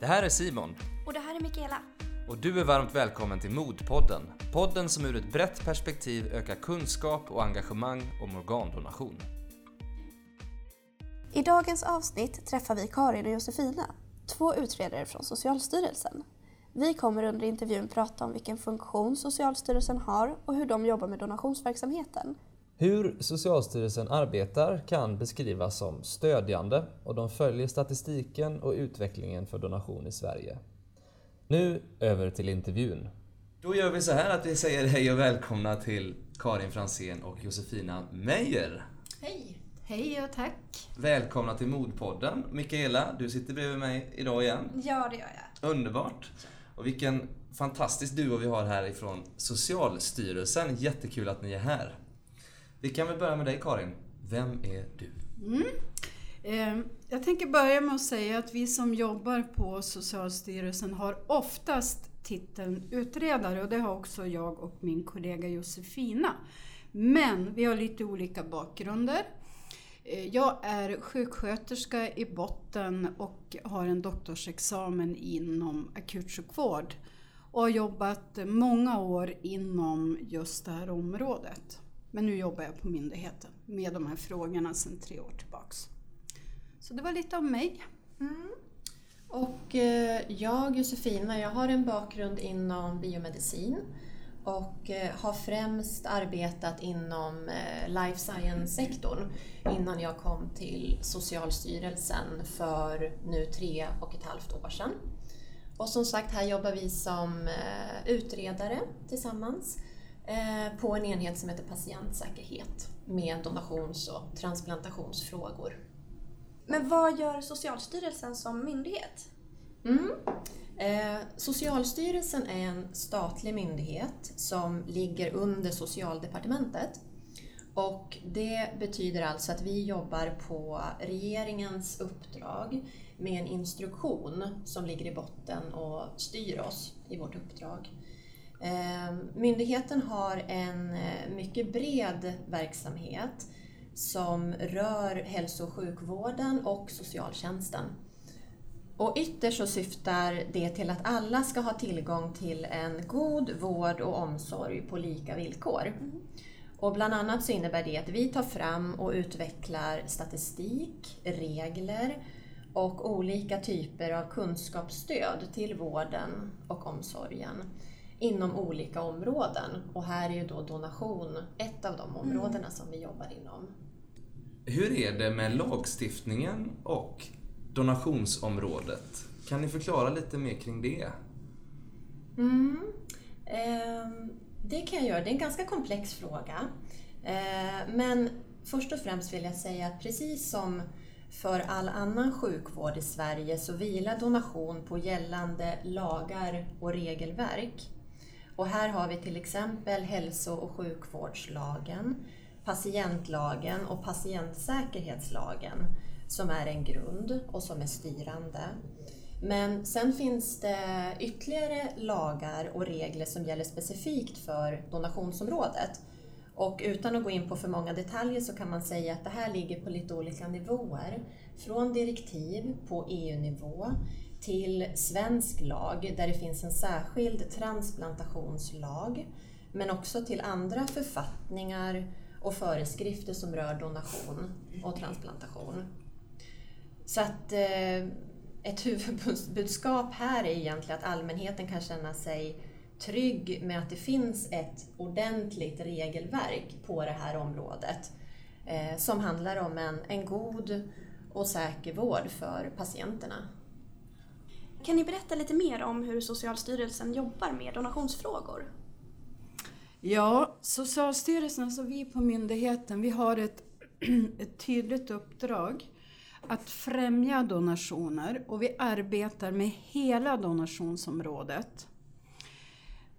Det här är Simon Och det här är Mikaela. och du är varmt välkommen till Modpodden. Podden som ur ett brett perspektiv ökar kunskap och engagemang om organdonation. I dagens avsnitt träffar vi Karin och Josefina, två utredare från Socialstyrelsen. Vi kommer under intervjun prata om vilken funktion Socialstyrelsen har och hur de jobbar med donationsverksamheten. Hur Socialstyrelsen arbetar kan beskrivas som stödjande och de följer statistiken och utvecklingen för donation i Sverige. Nu över till intervjun. Då gör vi så här att vi säger hej och välkomna till Karin Fransén och Josefina Meijer. Hej! Hej och tack! Välkomna till Modpodden. Mikaela, du sitter bredvid mig idag igen. Ja, det gör jag. Underbart! Och vilken fantastisk duo vi har här ifrån Socialstyrelsen. Jättekul att ni är här. Vi kan väl börja med dig Karin. Vem är du? Mm. Ehm, jag tänker börja med att säga att vi som jobbar på Socialstyrelsen har oftast titeln utredare och det har också jag och min kollega Josefina. Men vi har lite olika bakgrunder. Ehm, jag är sjuksköterska i botten och har en doktorsexamen inom akutsjukvård och har jobbat många år inom just det här området. Men nu jobbar jag på myndigheten med de här frågorna sedan tre år tillbaks. Så det var lite om mig. Mm. Och eh, jag, Josefina, jag har en bakgrund inom biomedicin och eh, har främst arbetat inom eh, life science-sektorn innan jag kom till Socialstyrelsen för nu tre och ett halvt år sedan. Och som sagt, här jobbar vi som utredare tillsammans på en enhet som heter patientsäkerhet med donations och transplantationsfrågor. Men vad gör Socialstyrelsen som myndighet? Mm. Eh, Socialstyrelsen är en statlig myndighet som ligger under Socialdepartementet. Och det betyder alltså att vi jobbar på regeringens uppdrag med en instruktion som ligger i botten och styr oss i vårt uppdrag. Eh, Myndigheten har en eh, mycket bred verksamhet som rör hälso och sjukvården och socialtjänsten. Och ytterst så syftar det till att alla ska ha tillgång till en god vård och omsorg på lika villkor. Och bland annat så innebär det att vi tar fram och utvecklar statistik, regler och olika typer av kunskapsstöd till vården och omsorgen inom olika områden. Och här är ju då donation ett av de områdena som vi jobbar inom. Hur är det med lagstiftningen och donationsområdet? Kan ni förklara lite mer kring det? Mm. Ehm, det kan jag göra. Det är en ganska komplex fråga. Ehm, men först och främst vill jag säga att precis som för all annan sjukvård i Sverige så vilar donation på gällande lagar och regelverk. Och här har vi till exempel hälso och sjukvårdslagen, patientlagen och patientsäkerhetslagen som är en grund och som är styrande. Men sen finns det ytterligare lagar och regler som gäller specifikt för donationsområdet. Och utan att gå in på för många detaljer så kan man säga att det här ligger på lite olika nivåer. Från direktiv på EU-nivå till svensk lag där det finns en särskild transplantationslag men också till andra författningar och föreskrifter som rör donation och transplantation. Så att eh, ett huvudbudskap här är egentligen att allmänheten kan känna sig trygg med att det finns ett ordentligt regelverk på det här området eh, som handlar om en, en god och säker vård för patienterna. Kan ni berätta lite mer om hur Socialstyrelsen jobbar med donationsfrågor? Ja, Socialstyrelsen, alltså vi på myndigheten, vi har ett, ett tydligt uppdrag att främja donationer och vi arbetar med hela donationsområdet.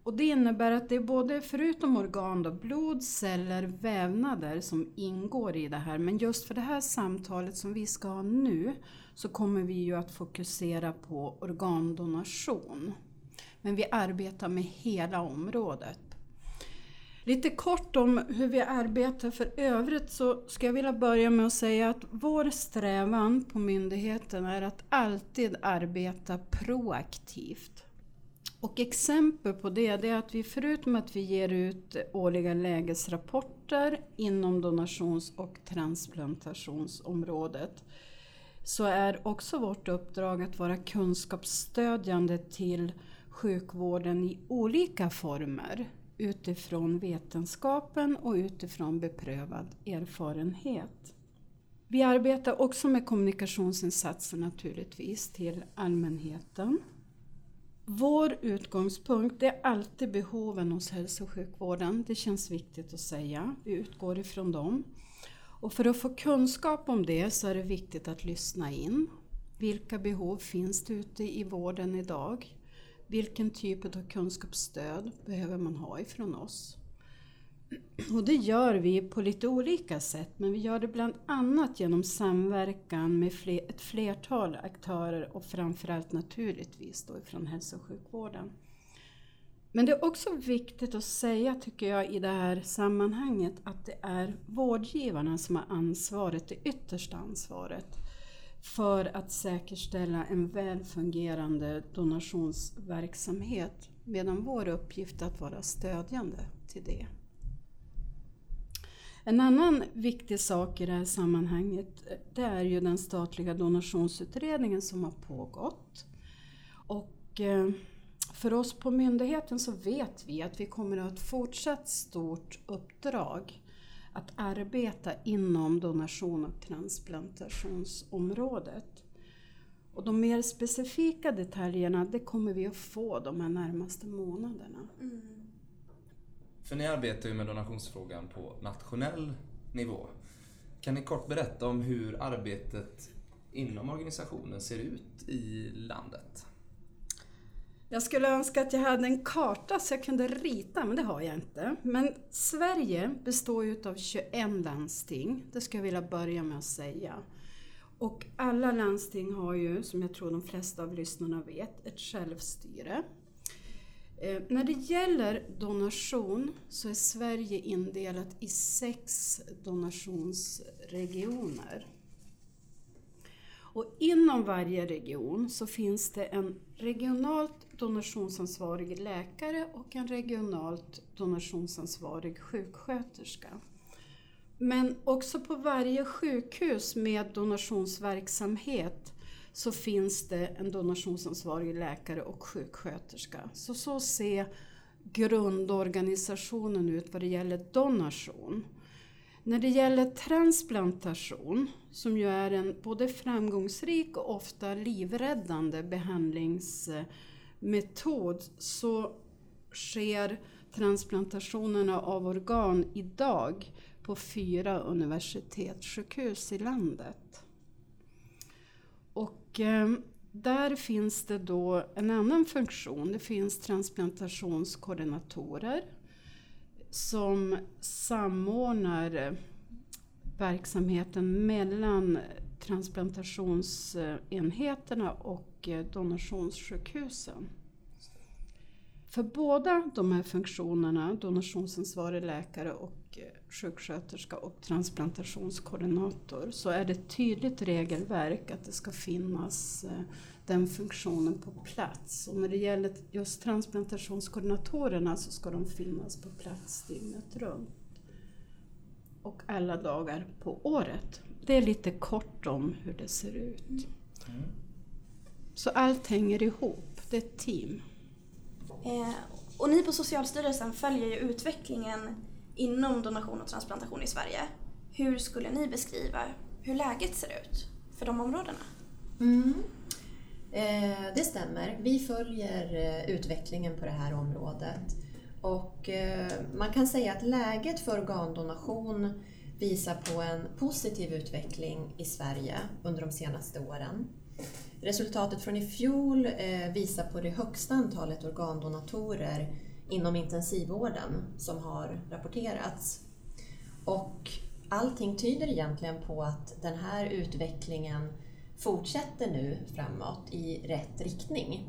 Och det innebär att det är både, förutom organ, då, blod, celler, vävnader som ingår i det här. Men just för det här samtalet som vi ska ha nu så kommer vi ju att fokusera på organdonation. Men vi arbetar med hela området. Lite kort om hur vi arbetar för övrigt så ska jag vilja börja med att säga att vår strävan på myndigheten är att alltid arbeta proaktivt. Och exempel på det, det är att vi förutom att vi ger ut årliga lägesrapporter inom donations och transplantationsområdet så är också vårt uppdrag att vara kunskapsstödjande till sjukvården i olika former utifrån vetenskapen och utifrån beprövad erfarenhet. Vi arbetar också med kommunikationsinsatser naturligtvis till allmänheten. Vår utgångspunkt är alltid behoven hos hälso och sjukvården. Det känns viktigt att säga. Vi utgår ifrån dem. Och för att få kunskap om det så är det viktigt att lyssna in. Vilka behov finns det ute i vården idag? Vilken typ av kunskapsstöd behöver man ha ifrån oss? Och det gör vi på lite olika sätt, men vi gör det bland annat genom samverkan med fler, ett flertal aktörer och framförallt naturligtvis då ifrån hälso och sjukvården. Men det är också viktigt att säga, tycker jag, i det här sammanhanget att det är vårdgivarna som har ansvaret, det yttersta ansvaret för att säkerställa en väl fungerande donationsverksamhet medan vår uppgift är att vara stödjande till det. En annan viktig sak i det här sammanhanget det är ju den statliga donationsutredningen som har pågått. Och eh, för oss på myndigheten så vet vi att vi kommer att ha ett fortsatt stort uppdrag att arbeta inom donation och transplantationsområdet. Och de mer specifika detaljerna det kommer vi att få de här närmaste månaderna. Mm. För ni arbetar ju med donationsfrågan på nationell nivå. Kan ni kort berätta om hur arbetet inom organisationen ser ut i landet? Jag skulle önska att jag hade en karta så jag kunde rita, men det har jag inte. Men Sverige består ju av 21 landsting, det ska jag vilja börja med att säga. Och alla landsting har ju, som jag tror de flesta av lyssnarna vet, ett självstyre. Eh, när det gäller donation så är Sverige indelat i sex donationsregioner. Och inom varje region så finns det en regionalt donationsansvarig läkare och en regionalt donationsansvarig sjuksköterska. Men också på varje sjukhus med donationsverksamhet så finns det en donationsansvarig läkare och sjuksköterska. Så så ser grundorganisationen ut vad det gäller donation. När det gäller transplantation, som ju är en både framgångsrik och ofta livräddande behandlings metod så sker transplantationerna av organ idag på fyra universitetssjukhus i landet. Och eh, där finns det då en annan funktion. Det finns transplantationskoordinatorer som samordnar eh, verksamheten mellan transplantationsenheterna och donationssjukhusen. För båda de här funktionerna, donationsansvarig läkare och eh, sjuksköterska och transplantationskoordinator, så är det ett tydligt regelverk att det ska finnas eh, den funktionen på plats. Och när det gäller just transplantationskoordinatorerna så ska de finnas på plats dygnet runt. Och alla dagar på året. Det är lite kort om hur det ser ut. Mm. Så allt hänger ihop, det är ett team. Eh, och ni på Socialstyrelsen följer ju utvecklingen inom donation och transplantation i Sverige. Hur skulle ni beskriva hur läget ser ut för de områdena? Mm. Eh, det stämmer. Vi följer eh, utvecklingen på det här området. Och eh, man kan säga att läget för organdonation visar på en positiv utveckling i Sverige under de senaste åren. Resultatet från i fjol eh, visar på det högsta antalet organdonatorer inom intensivvården som har rapporterats. Och allting tyder egentligen på att den här utvecklingen fortsätter nu framåt i rätt riktning.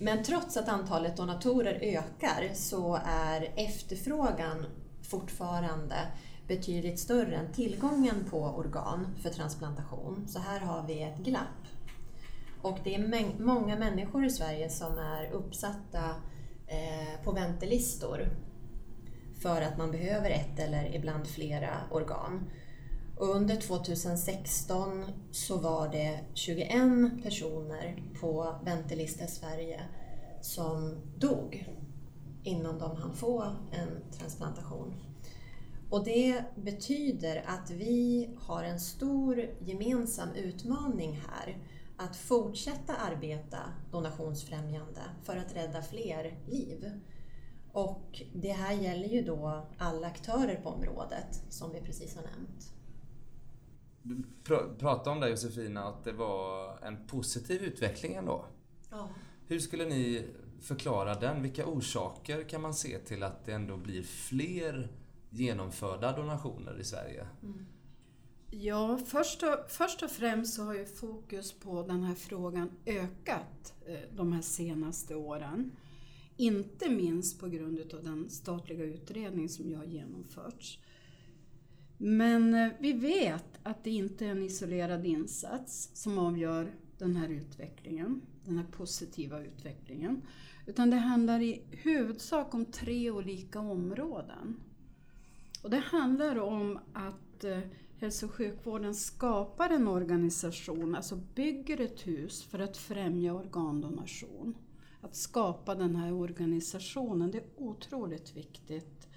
Men trots att antalet donatorer ökar så är efterfrågan fortfarande betydligt större än tillgången på organ för transplantation. Så här har vi ett glapp. Och det är många människor i Sverige som är uppsatta eh, på väntelistor för att man behöver ett eller ibland flera organ. Och under 2016 så var det 21 personer på väntelista i Sverige som dog innan de hann få en transplantation. Och det betyder att vi har en stor gemensam utmaning här att fortsätta arbeta donationsfrämjande för att rädda fler liv. Och det här gäller ju då alla aktörer på området som vi precis har nämnt. Du pr pratade om det Josefina, att det var en positiv utveckling ändå. Ja. Hur skulle ni förklara den? Vilka orsaker kan man se till att det ändå blir fler genomförda donationer i Sverige? Mm. Ja, först och, först och främst så har ju fokus på den här frågan ökat eh, de här senaste åren. Inte minst på grund av den statliga utredning som jag har genomförts. Men eh, vi vet att det inte är en isolerad insats som avgör den här utvecklingen, den här positiva utvecklingen. Utan det handlar i huvudsak om tre olika områden. Och det handlar om att eh, hälso och sjukvården skapar en organisation, alltså bygger ett hus för att främja organdonation. Att skapa den här organisationen, det är otroligt viktigt.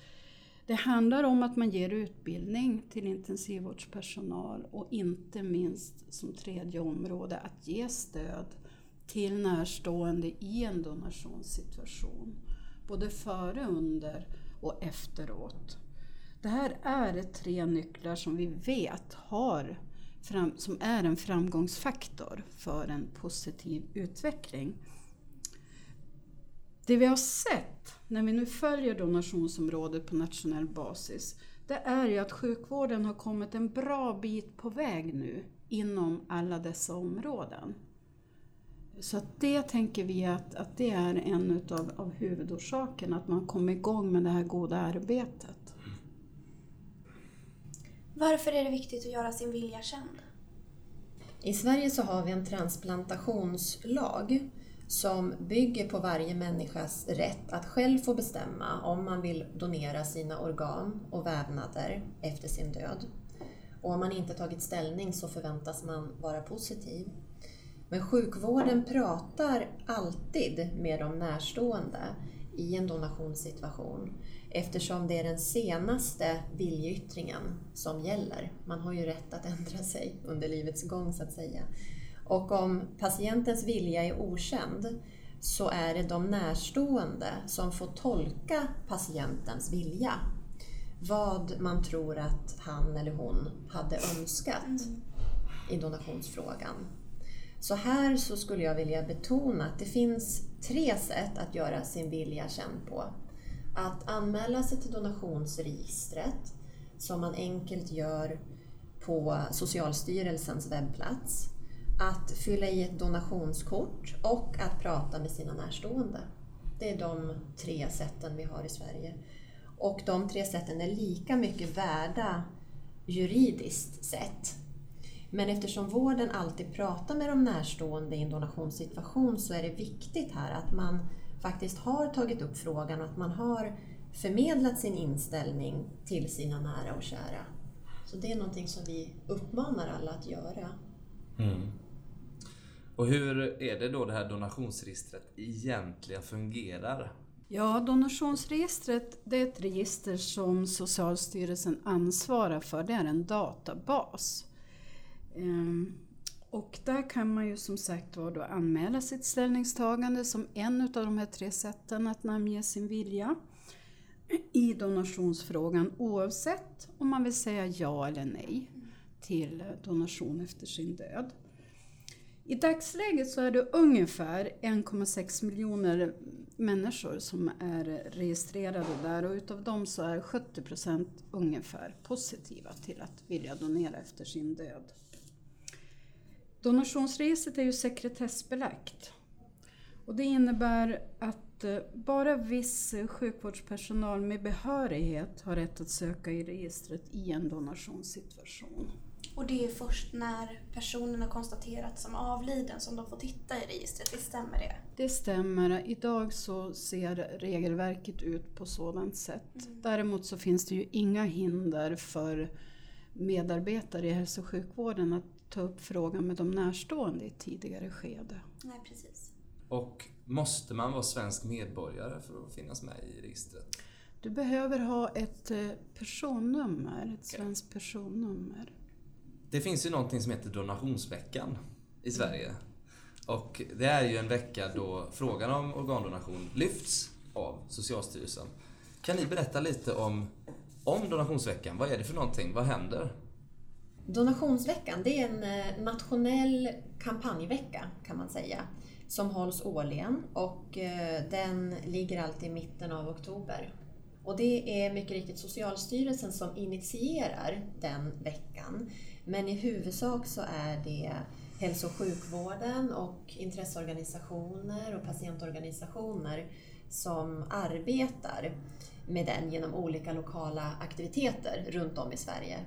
Det handlar om att man ger utbildning till intensivvårdspersonal och inte minst som tredje område att ge stöd till närstående i en donationssituation. Både före, under och efteråt. Det här är tre nycklar som vi vet har, som är en framgångsfaktor för en positiv utveckling. Det vi har sett när vi nu följer donationsområdet på nationell basis, det är ju att sjukvården har kommit en bra bit på väg nu inom alla dessa områden. Så att det tänker vi att, att det är en utav, av huvudorsakerna, att man kommer igång med det här goda arbetet. Varför är det viktigt att göra sin vilja känd? I Sverige så har vi en transplantationslag som bygger på varje människas rätt att själv få bestämma om man vill donera sina organ och vävnader efter sin död. Och om man inte tagit ställning så förväntas man vara positiv. Men sjukvården pratar alltid med de närstående i en donationssituation eftersom det är den senaste viljeyttringen som gäller. Man har ju rätt att ändra sig under livets gång så att säga. Och om patientens vilja är okänd så är det de närstående som får tolka patientens vilja. Vad man tror att han eller hon hade önskat mm. i donationsfrågan. Så här så skulle jag vilja betona att det finns tre sätt att göra sin vilja känd på. Att anmäla sig till donationsregistret som man enkelt gör på Socialstyrelsens webbplats. Att fylla i ett donationskort och att prata med sina närstående. Det är de tre sätten vi har i Sverige. Och de tre sätten är lika mycket värda juridiskt sett. Men eftersom vården alltid pratar med de närstående i en donationssituation så är det viktigt här att man faktiskt har tagit upp frågan och att man har förmedlat sin inställning till sina nära och kära. Så det är någonting som vi uppmanar alla att göra. Mm. Och hur är det då det här donationsregistret egentligen fungerar? Ja, donationsregistret det är ett register som Socialstyrelsen ansvarar för. Det är en databas. Ehm, och där kan man ju som sagt var då anmäla sitt ställningstagande som en av de här tre sätten att namnge sin vilja i donationsfrågan oavsett om man vill säga ja eller nej till donation efter sin död. I dagsläget så är det ungefär 1,6 miljoner människor som är registrerade där och utav dem så är 70 procent ungefär positiva till att vilja donera efter sin död. Donationsregistret är ju sekretessbelagt. Och det innebär att eh, bara viss sjukvårdspersonal med behörighet har rätt att söka i registret i en donationssituation. Och det är först när personen har konstaterats som avliden som de får titta i registret, visst stämmer det? Det stämmer. Idag så ser regelverket ut på sådant sätt. Mm. Däremot så finns det ju inga hinder för medarbetare i hälso och sjukvården att ta upp frågan med de närstående i ett tidigare skede. Nej, precis. Och måste man vara svensk medborgare för att finnas med i registret? Du behöver ha ett eh, personnummer, ett okay. svenskt personnummer. Det finns ju någonting som heter donationsveckan i Sverige. Och det är ju en vecka då frågan om organdonation lyfts av Socialstyrelsen. Kan ni berätta lite om, om donationsveckan? Vad är det för någonting? Vad händer? Donationsveckan, det är en eh, nationell kampanjvecka kan man säga som hålls årligen och eh, den ligger alltid i mitten av oktober. Och det är mycket riktigt Socialstyrelsen som initierar den veckan. Men i huvudsak så är det hälso och sjukvården och intresseorganisationer och patientorganisationer som arbetar med den genom olika lokala aktiviteter runt om i Sverige.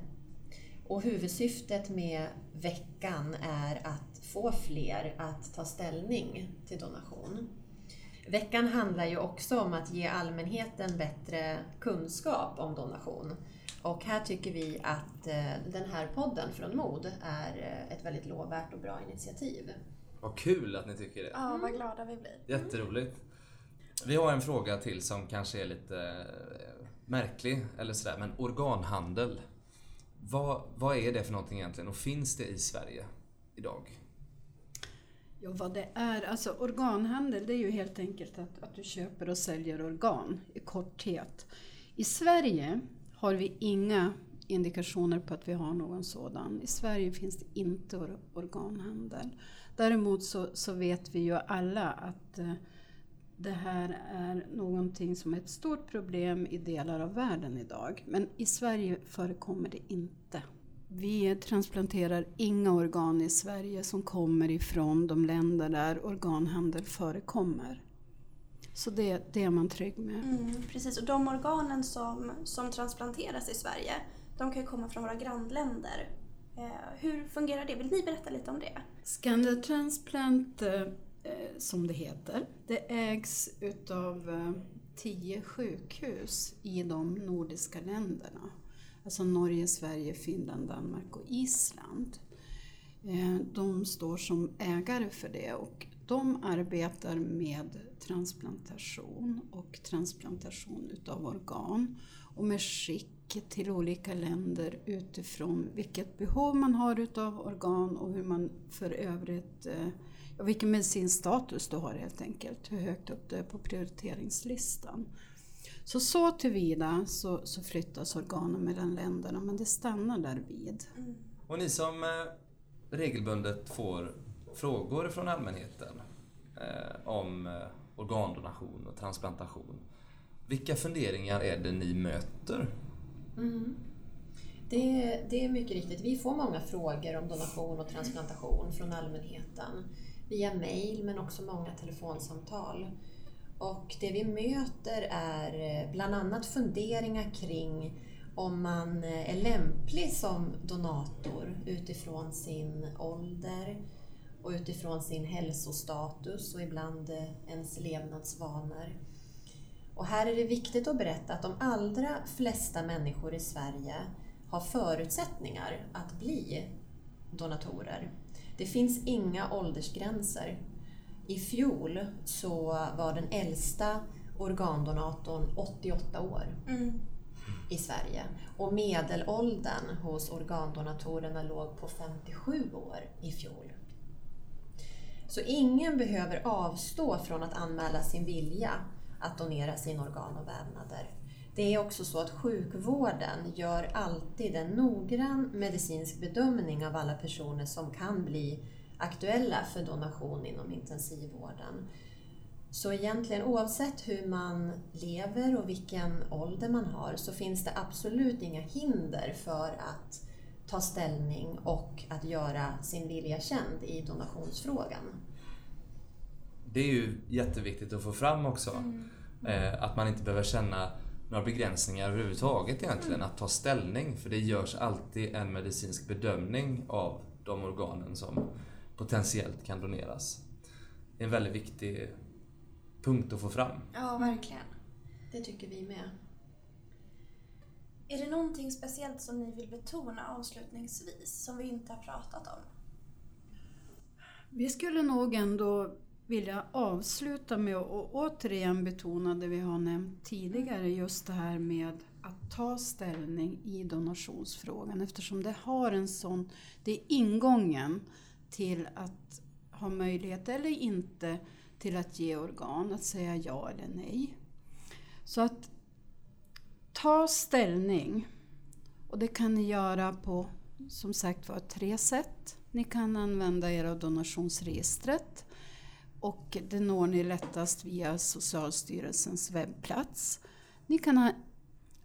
Och huvudsyftet med veckan är att få fler att ta ställning till donation. Veckan handlar ju också om att ge allmänheten bättre kunskap om donation. Och här tycker vi att eh, den här podden från MOD är eh, ett väldigt lovvärt och bra initiativ. Vad kul att ni tycker det. Ja, vad glada vi blir. Jätteroligt. Vi har en fråga till som kanske är lite eh, märklig eller sådär, men organhandel. Vad, vad är det för någonting egentligen och finns det i Sverige idag? Ja, vad det är? Alltså organhandel det är ju helt enkelt att, att du köper och säljer organ i korthet. I Sverige har vi inga indikationer på att vi har någon sådan. I Sverige finns det inte organhandel. Däremot så, så vet vi ju alla att eh, det här är någonting som är ett stort problem i delar av världen idag. Men i Sverige förekommer det inte. Vi transplanterar inga organ i Sverige som kommer ifrån de länder där organhandel förekommer. Så det, det är man trygg med. Mm, precis, och de organen som, som transplanteras i Sverige, de kan ju komma från våra grannländer. Eh, hur fungerar det? Vill ni berätta lite om det? Scandal Transplant, eh, Eh, som det heter, det ägs utav eh, tio sjukhus i de nordiska länderna. Alltså Norge, Sverige, Finland, Danmark och Island. Eh, de står som ägare för det och de arbetar med transplantation och transplantation utav organ och med skick till olika länder utifrån vilket behov man har utav organ och hur man för övrigt, eh, vilken medicinsk status du har helt enkelt, hur högt upp du är på prioriteringslistan. Så så tillvida så, så flyttas organen mellan länderna men det stannar där vid. Mm. Och ni som eh, regelbundet får frågor från allmänheten eh, om eh, organdonation och transplantation. Vilka funderingar är det ni möter? Mm. Det, det, är mycket riktigt. Vi får många frågor om donation och transplantation från allmänheten via mail men också många telefonsamtal. Och det vi möter är eh, bland annat funderingar kring om man eh, är lämplig som donator utifrån sin ålder och utifrån sin hälsostatus och ibland eh, ens levnadsvanor. Och här är det viktigt att berätta att de allra flesta människor i Sverige har förutsättningar att bli donatorer. Det finns inga åldersgränser i fjol så var den äldsta organdonatorn 88 år mm. i Sverige. Och medelåldern hos organdonatorerna låg på 57 år i fjol. Så ingen behöver avstå från att anmäla sin vilja att donera sina organ och vävnader. Det är också så att sjukvården gör alltid en noggrann medicinsk bedömning av alla personer som kan bli aktuella för donation inom intensivvården. Så egentligen oavsett hur man lever och vilken ålder man har så finns det absolut inga hinder för att ta ställning och att göra sin vilja känd i donationsfrågan. Det är ju jätteviktigt att få fram också. Eh, att man inte behöver känna några begränsningar överhuvudtaget egentligen att ta ställning. För det görs alltid en medicinsk bedömning av de organen som potentiellt kan doneras. Det är en väldigt viktig punkt att få fram. Ja, verkligen. Det tycker vi med. Är det någonting speciellt som ni vill betona avslutningsvis som vi inte har pratat om? Vi skulle nog ändå vilja avsluta med att återigen betona det vi har nämnt tidigare, just det här med att ta ställning i donationsfrågan eftersom det har en sån, det är ingången till att ha möjlighet eller inte till att ge organ, att säga ja eller nej. Så att ta ställning och det kan ni göra på som sagt var tre sätt. Ni kan använda er av donationsregistret och det når ni lättast via Socialstyrelsens webbplats. Ni kan ha,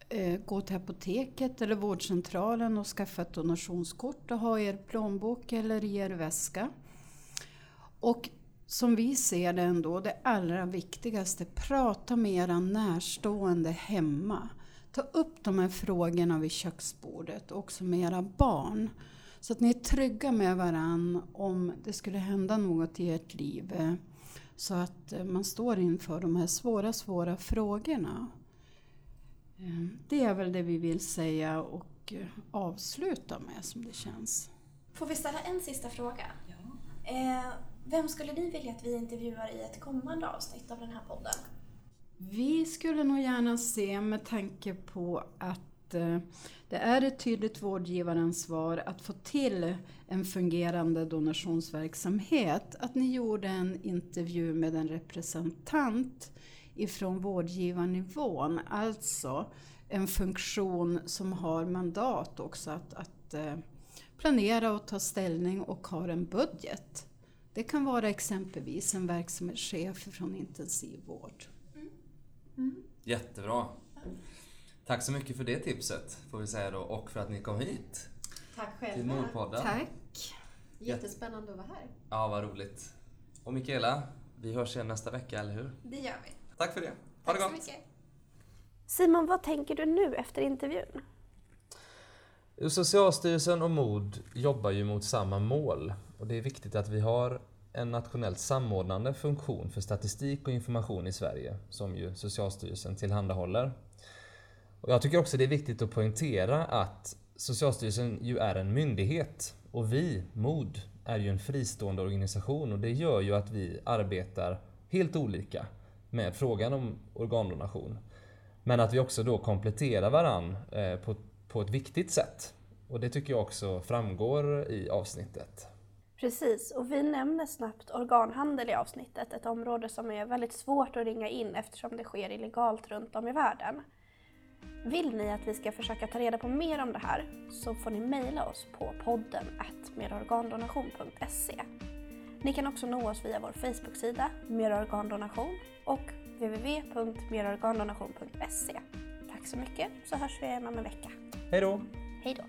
eh, gå till apoteket eller vårdcentralen och skaffa ett donationskort och ha i er plånbok eller i er väska. Och som vi ser det ändå, det allra viktigaste, prata med era närstående hemma. Ta upp de här frågorna vid köksbordet, också med era barn. Så att ni är trygga med varann om det skulle hända något i ert liv. eh, Så att eh, man står inför de här svåra, svåra frågorna. Eh, Det är väl det vi vill säga och avsluta med som det känns. Får vi ställa en sista fråga? Eh, vem skulle ni vilja att vi intervjuar i ett kommande avsnitt av den här podden? Vi skulle nog gärna se med tanke på att eh, det är ett tydligt vårdgivaransvar att få till en fungerande donationsverksamhet. Att ni gjorde en intervju med en representant ifrån vårdgivarnivån, alltså en funktion som har mandat också att, att eh, planera och ta ställning och har en budget. Det kan vara exempelvis en verksamhetschef från intensivvård. Jättebra. Tack så mycket för det tipset får vi säga då och för att ni kom hit Tack till själva. Nordpodden. Tack! Jättespännande att vara här. Ja, vad roligt. Och Mikaela, vi hörs igen nästa vecka, eller hur? Det gör vi. Tack för det. Ha det Tack så gott! mycket. Simon, vad tänker du nu efter intervjun? Socialstyrelsen och MOD jobbar ju mot samma mål och det är viktigt att vi har en nationellt samordnande funktion för statistik och information i Sverige som ju Socialstyrelsen tillhandahåller. Och jag tycker också det är viktigt att poängtera att Socialstyrelsen ju är en myndighet och vi, MOD, är ju en fristående organisation och det gör ju att vi arbetar helt olika med frågan om organdonation. Men att vi också då kompletterar varann eh, på, på ett viktigt sätt. Och det tycker jag också framgår i avsnittet. Precis, och vi nämner snabbt organhandel i avsnittet, ett område som är väldigt svårt att ringa in eftersom det sker illegalt runt om i världen. Vill ni att vi ska försöka ta reda på mer om det här så får ni mejla oss på podden merorgandonation.se. Ni kan också nå oss via vår Facebook-sida Mer Organdonation och www.merorgandonation.se. Tack så mycket så hörs vi igen om en vecka. Hej då! Hej då!